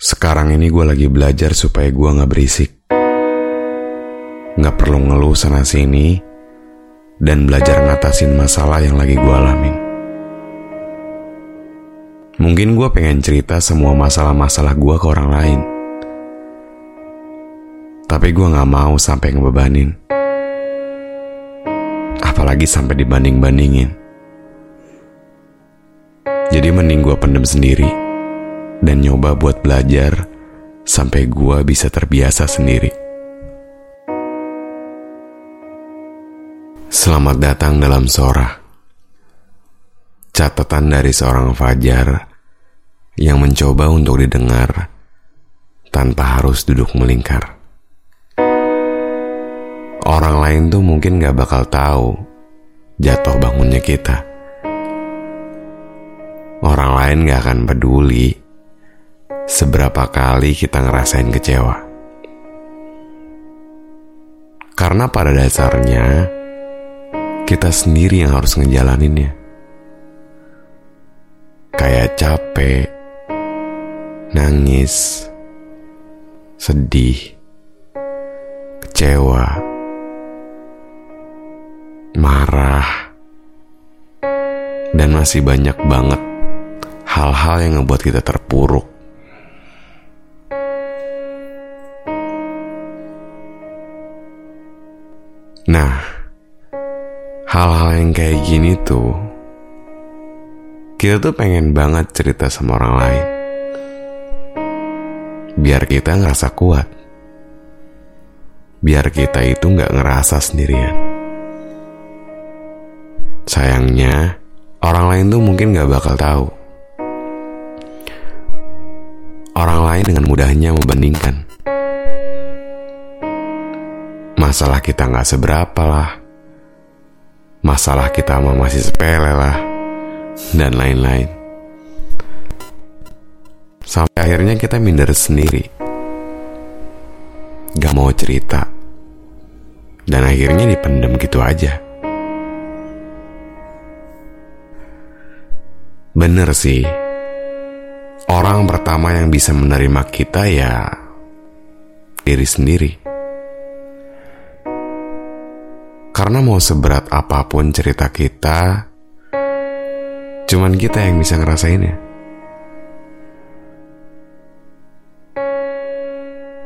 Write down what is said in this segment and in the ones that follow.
Sekarang ini gue lagi belajar supaya gue gak berisik. Gak perlu ngeluh sana-sini, dan belajar ngatasin masalah yang lagi gue alamin. Mungkin gue pengen cerita semua masalah-masalah gue ke orang lain. Tapi gue gak mau sampai ngebebanin. Apalagi sampai dibanding-bandingin. Jadi mending gue pendem sendiri dan nyoba buat belajar sampai gua bisa terbiasa sendiri. Selamat datang dalam Sora. Catatan dari seorang Fajar yang mencoba untuk didengar tanpa harus duduk melingkar. Orang lain tuh mungkin gak bakal tahu jatuh bangunnya kita. Orang lain gak akan peduli seberapa kali kita ngerasain kecewa. Karena pada dasarnya, kita sendiri yang harus ngejalaninnya. Kayak capek, nangis, sedih, kecewa, marah, dan masih banyak banget hal-hal yang ngebuat kita terpuruk Nah, hal-hal yang kayak gini tuh, kita tuh pengen banget cerita sama orang lain. Biar kita ngerasa kuat. Biar kita itu nggak ngerasa sendirian. Sayangnya, orang lain tuh mungkin nggak bakal tahu. Orang lain dengan mudahnya membandingkan masalah kita nggak seberapa lah, masalah kita mah masih sepele lah, dan lain-lain. Sampai akhirnya kita minder sendiri, gak mau cerita, dan akhirnya dipendem gitu aja. Bener sih, orang pertama yang bisa menerima kita ya diri sendiri. Karena mau seberat apa pun cerita kita, cuman kita yang bisa ngerasainnya.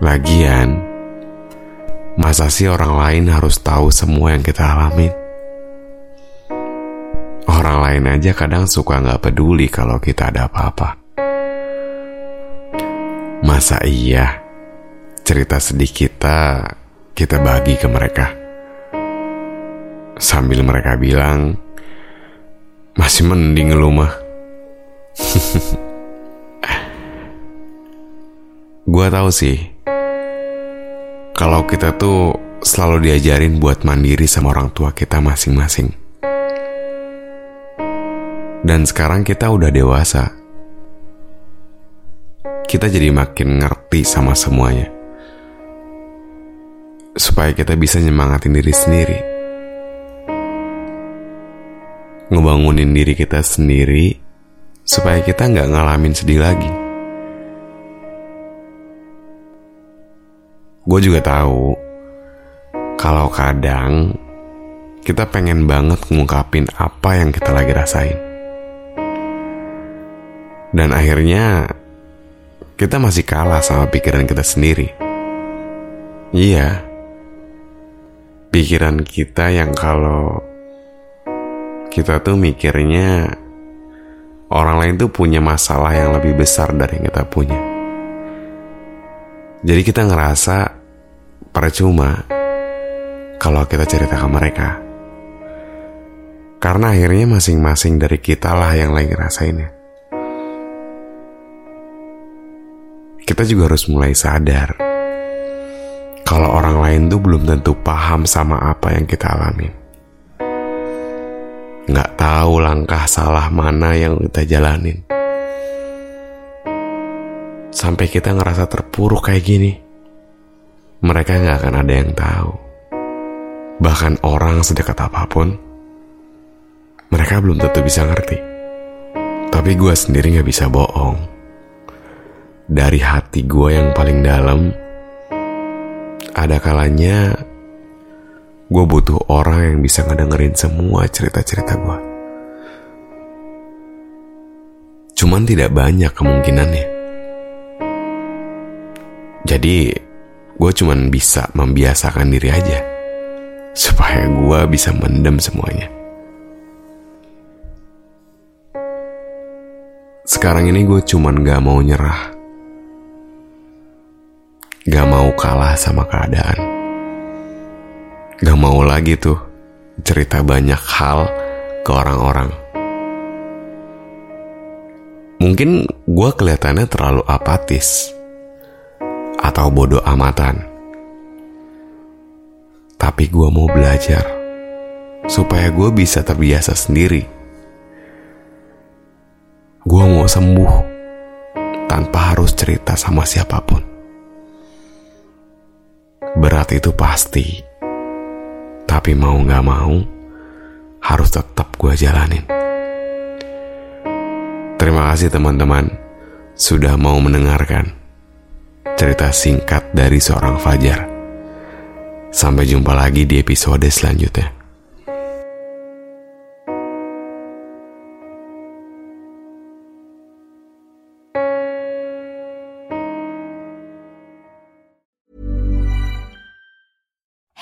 Lagian, masa sih orang lain harus tahu semua yang kita alami? Orang lain aja kadang suka nggak peduli kalau kita ada apa-apa. Masa iya cerita sedih kita kita bagi ke mereka? Sambil mereka bilang, masih mending lu mah. Gua tahu sih, kalau kita tuh selalu diajarin buat mandiri sama orang tua kita masing-masing. Dan sekarang kita udah dewasa. Kita jadi makin ngerti sama semuanya. Supaya kita bisa nyemangatin diri sendiri ngebangunin diri kita sendiri supaya kita nggak ngalamin sedih lagi. Gue juga tahu kalau kadang kita pengen banget ngungkapin apa yang kita lagi rasain. Dan akhirnya kita masih kalah sama pikiran kita sendiri. Iya, pikiran kita yang kalau kita tuh mikirnya orang lain tuh punya masalah yang lebih besar dari yang kita punya. Jadi kita ngerasa percuma kalau kita cerita ke mereka. Karena akhirnya masing-masing dari kita lah yang lagi ngerasainnya. kita juga harus mulai sadar kalau orang lain tuh belum tentu paham sama apa yang kita alami. Nggak tahu langkah salah mana yang kita jalanin. Sampai kita ngerasa terpuruk kayak gini. Mereka nggak akan ada yang tahu. Bahkan orang sedekat apa pun, mereka belum tentu bisa ngerti. Tapi gue sendiri gak bisa bohong. Dari hati gue yang paling dalam, ada kalanya gue butuh orang yang bisa ngedengerin semua cerita-cerita gue. Cuman tidak banyak kemungkinannya. Jadi gue cuman bisa membiasakan diri aja. Supaya gue bisa mendem semuanya. Sekarang ini gue cuman gak mau nyerah Gak mau kalah sama keadaan. Gak mau lagi tuh cerita banyak hal ke orang-orang. Mungkin gue kelihatannya terlalu apatis atau bodoh amatan. Tapi gue mau belajar supaya gue bisa terbiasa sendiri. Gue mau sembuh tanpa harus cerita sama siapa pun. Berat itu pasti. Tapi mau gak mau, harus tetap gue jalanin. Terima kasih teman-teman sudah mau mendengarkan cerita singkat dari seorang Fajar. Sampai jumpa lagi di episode selanjutnya.